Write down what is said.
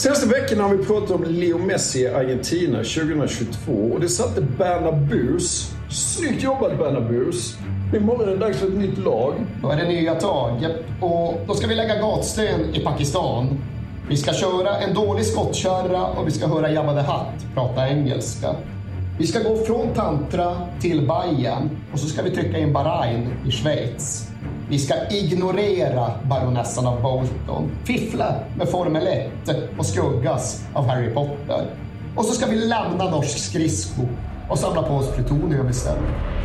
Senaste veckan har vi pratat om Leo Messi i Argentina 2022 och det satte Bernabus. Snyggt jobbat Bernabus. Imorgon är det dags för ett nytt lag. Då är det nya tag. Och då ska vi lägga gatsten i Pakistan. Vi ska köra en dålig skottkärra och vi ska höra Jabba the Hutt prata engelska. Vi ska gå från tantra till Bayern och så ska vi trycka in Bahrain i Schweiz. Vi ska ignorera baronessan av Bolton, fiffla med Formel 1 och skuggas av Harry Potter. Och så ska vi lämna norsk skridsko och samla på oss plutonium istället.